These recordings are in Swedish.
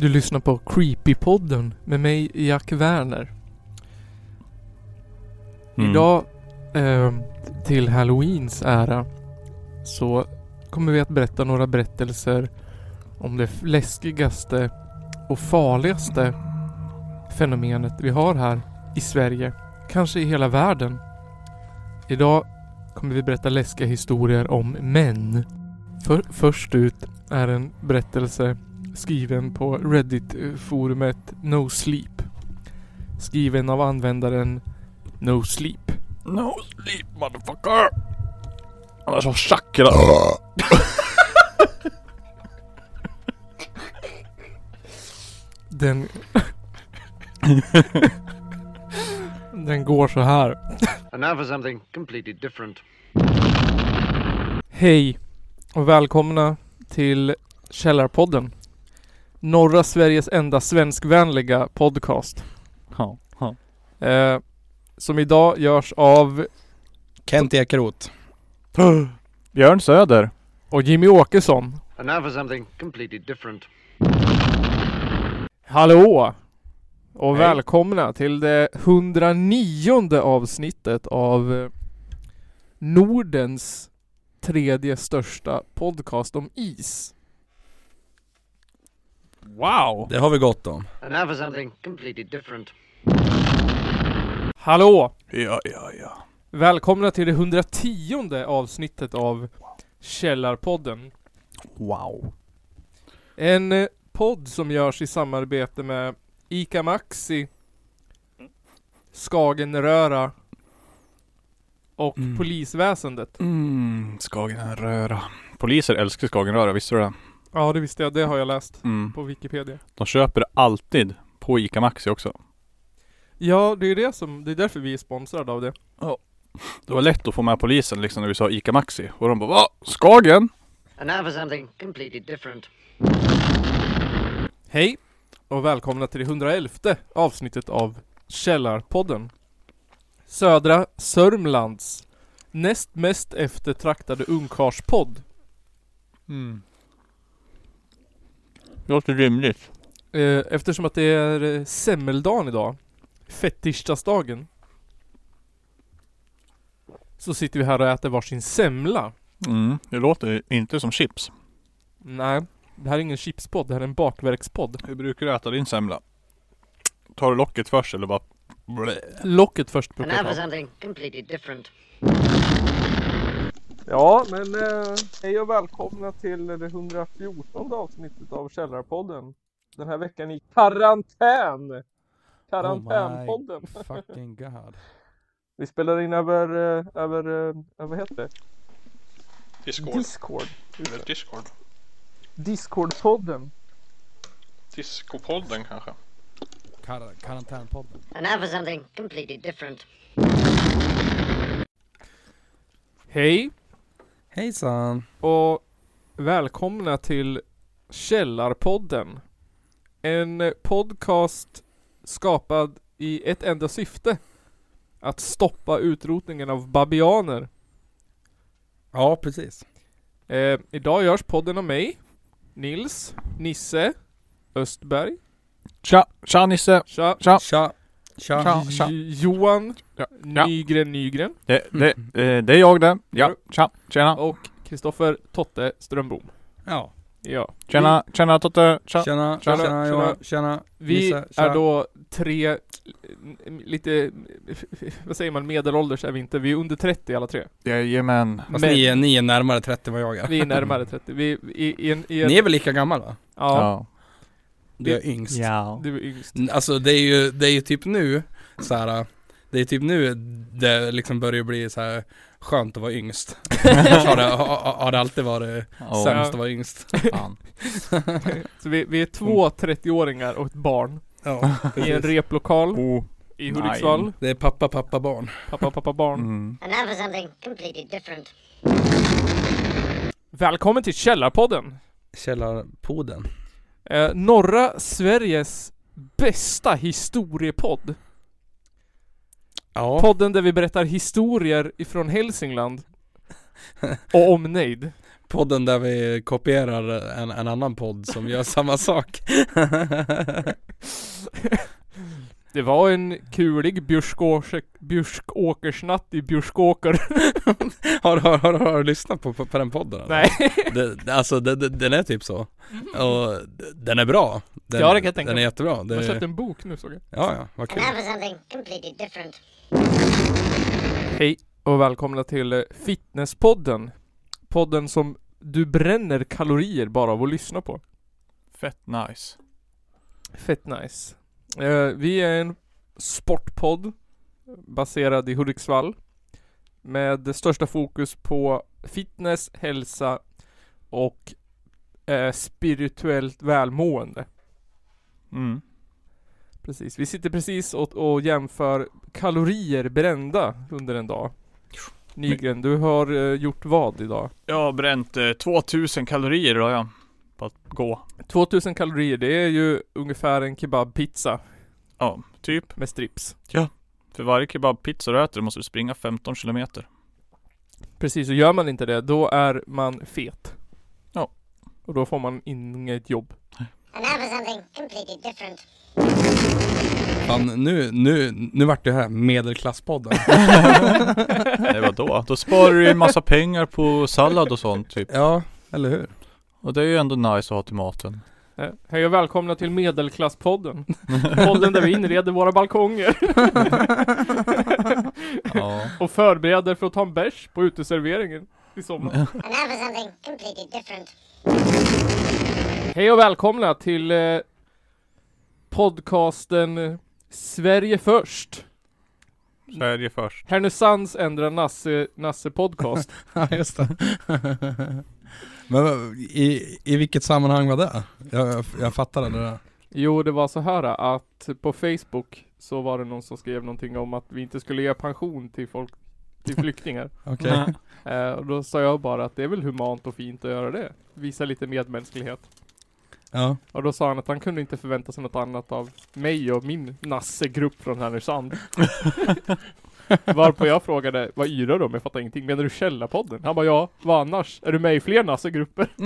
Du lyssnar på Creepypodden med mig Jack Werner. Mm. Idag eh, till Halloweens ära så kommer vi att berätta några berättelser om det läskigaste och farligaste fenomenet vi har här i Sverige. Kanske i hela världen. Idag kommer vi berätta läskiga historier om män. För, först ut är en berättelse skriven på Reddit-forumet No Sleep. Skriven av användaren No Sleep. No sleep motherfucker! Han är så chakra. Den... Den går så här. And now for something completely different. Hej och välkomna till Källarpodden. Norra Sveriges enda svenskvänliga podcast. Ja, ja. Eh, som idag görs av Kent Ekeroth. Björn Söder. och Jimmy Åkesson. And now for something completely different. Hallå! Och Hej. välkomna till det 109 avsnittet av Nordens tredje största podcast om is. Wow! Det har vi gott om. And now for something completely different. Hallå! Ja, ja, ja. Välkomna till det 110 avsnittet av Källarpodden. Wow. En eh, podd som görs i samarbete med ICA Maxi, Skagenröra och Mm. polisväsendet. Mm, Skagenröra. Poliser älskar Skagenröra, visste du det? Ja det visste jag, det har jag läst Mm. på Wikipedia. De köper alltid på ICA Maxi också. Ja det är det som, det är därför vi är sponsrade av det. Det var lätt att få med polisen liksom när vi sa ICA Maxi. Och de bara Va? Skagen? And now for something completely different. Hej och välkomna till det 111 avsnittet av Källarpodden. Södra Sörmlands näst mest eftertraktade ungkarlspodd. Mm. Låter rimligt. Eh, Eftersom att det är eh, semmeldagen idag, fettisdagsdagen, så sitter vi här och äter varsin semla. Mm. Det låter inte som chips. Nej, det här är ingen chipspodd, det här är en bakverkspodd. Hur brukar du äta din semla? Tar du locket först eller bara Blä. Locket först brukar jag ta. Ja, men eh, hej och välkomna till det 114 avsnittet av Källarpodden. Den här veckan i karantän! Karantänpodden. fucking god. Vi spelar in över, eh, över, eh, vad heter det? Discord. Discord. Eller. Discord. Discordpodden. Discopodden kanske. Kar- karantänpodden. And now for something completely different. Hej Hejsan. och välkomna till Källarpodden. En podcast skapad i ett enda syfte. Att stoppa utrotningen av babianer. Ja, precis. Eh, idag görs podden av mig, Nils, Nisse, Östberg, Tja, tja Nisse! Tja, Tja! Tja. Tja. Tja. tja. Johan, Ja, ja. Nygren Nygren Det, det, eh, det är jag det. Ja, tja, tjena. och Kristoffer Totte Strömbom. Ja. Ja. Tjena, tjena Totte. Tja. Tjena, Tjena, tjena, tjena. Johan. Tjena. Vi tja. är då tre, lite, vad säger man, medelålders är vi inte. Vi är under 30 alla tre. Jajamän. Fast Men- ni, är, ni är närmare 30 än vad jag är. Vi är närmare 30. Vi, i, i en, i en, Ni är väl lika gammal va? Ja, Du är yngst. Ja. du är yngst. Alltså det är ju, det är ju typ nu så här. Det är typ nu det liksom börjar bli så här skönt att vara yngst. Har det, har, har det alltid varit Oh, sämst att vara yngst. fan. Så vi, vi är två 30-åringar och ett barn. Ja, I en replokal Oh. i Nej. Hudiksvall. Det är pappa, pappa, barn. Pappa, pappa, barn. Mm. And now for something completely different. Välkommen till Källarpodden! Källarpoden. Eh, norra Sveriges bästa historiepodd. Ja. Podden där vi berättar historier ifrån Hälsingland och omnejd. Podden där vi kopierar en, en annan podd som gör samma sak. Det var en kulig björskåker, björskåkersnatt i Björskåker. har, har, har, har du lyssnat på, på, på den podden? eller? Nej. Det, det- alltså det, det, den är typ så. Och den är bra. Den, Ja, det kan jag tänka Den är jättebra. Jag har Det, köpt en bok nu såg jag. ja, ja, vad kul. Hej och välkomna till Fitnesspodden. Podden som du bränner kalorier bara av att lyssna på. Fett nice. Fett nice. Eh, vi är en sportpodd baserad i Hudiksvall. Med största fokus på fitness, hälsa och eh, spirituellt välmående. Mm. Precis. Vi sitter precis och, och jämför kalorier brända under en dag. Nygren, du har eh, gjort vad idag? Jag har bränt eh, 2000 kalorier idag ja. På att gå. 2000 kalorier, det är ju ungefär en kebabpizza Ja, typ. med strips. För varje kebabpizza du äter måste du springa 15 kilometer. Precis, och gör man inte det, då är man fet. Ja. Och då får man inget jobb. And now for something completely different. Fan, nu, nu, nu vart det här medelklasspodden. Nej vadå? Då sparar du ju en massa pengar på sallad och sånt typ. ja, eller hur? Och det är ju ändå nice att ha till maten. Eh, Hej och välkomna till Medelklasspodden. Podden där vi inreder våra balkonger Ja. och förbereder för att ta en bärs på uteserveringen i sommar. Hej och välkomna till eh, podcasten eh, Sverige först. Sverige först. Härnösands ändra Nasse, Nasse podcast. Ja, just det. Men i, i vilket sammanhang var det? Jag, jag, jag fattar det där. Jo, det var så här att på Facebook så var det någon som skrev någonting om att vi inte skulle ge pension till folk, till flyktingar. Okej. Eh, och då sa jag bara att det är väl humant och fint att göra det. Visa lite medmänsklighet. Ja. Och då sa han att han kunde inte förvänta sig något annat av mig och min Nasse-grupp från Härnösand. Varpå jag frågade, vad yrar du om? Jag fattar ingenting. Menar du Källarpodden? Han bara, ja, vad annars? Är du med i fler Nasse-grupper?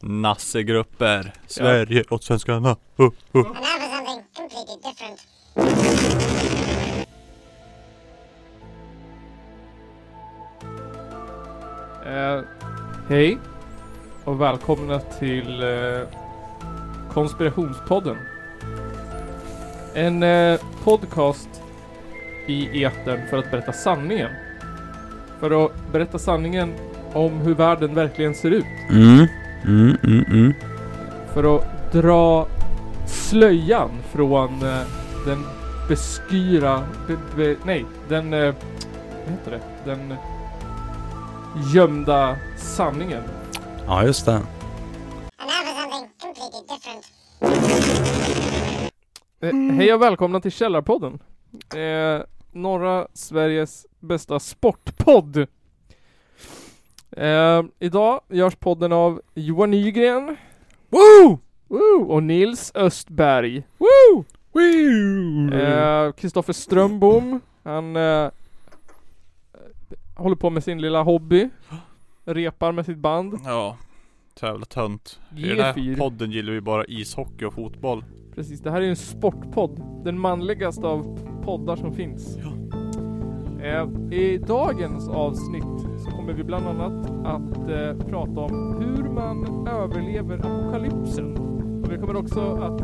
Nassegrupper. Sverige åt svenskarna. Uh, uh. Eh, hej och välkomna till eh, Konspirationspodden. En eh, podcast i etern för att berätta sanningen. För att berätta sanningen om hur världen verkligen ser ut. Mm. Mm, mm, mm. För att dra slöjan från eh, den beskyra... Be, be, nej, den... Eh, vad heter det? Den gömda sanningen. Ja, just det. Eh, hej och välkomna till Källarpodden. Eh, norra Sveriges bästa sportpodd. Eh, idag görs podden av Johan Nygren. Woo! Woo! Och Nils Östberg. Woo! Eh, Kristoffer Strömbom. Han eh, håller på med sin lilla hobby. Repar med sitt band. Ja. Jävla tönt. I den här G4. podden gillar vi bara ishockey och fotboll. Precis, det här är ju en sportpodd. Den manligaste av poddar som finns. Eh, I dagens avsnitt så kommer vi bland annat att eh, prata om hur man överlever apokalypsen. Och vi kommer också att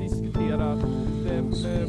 diskutera den eh,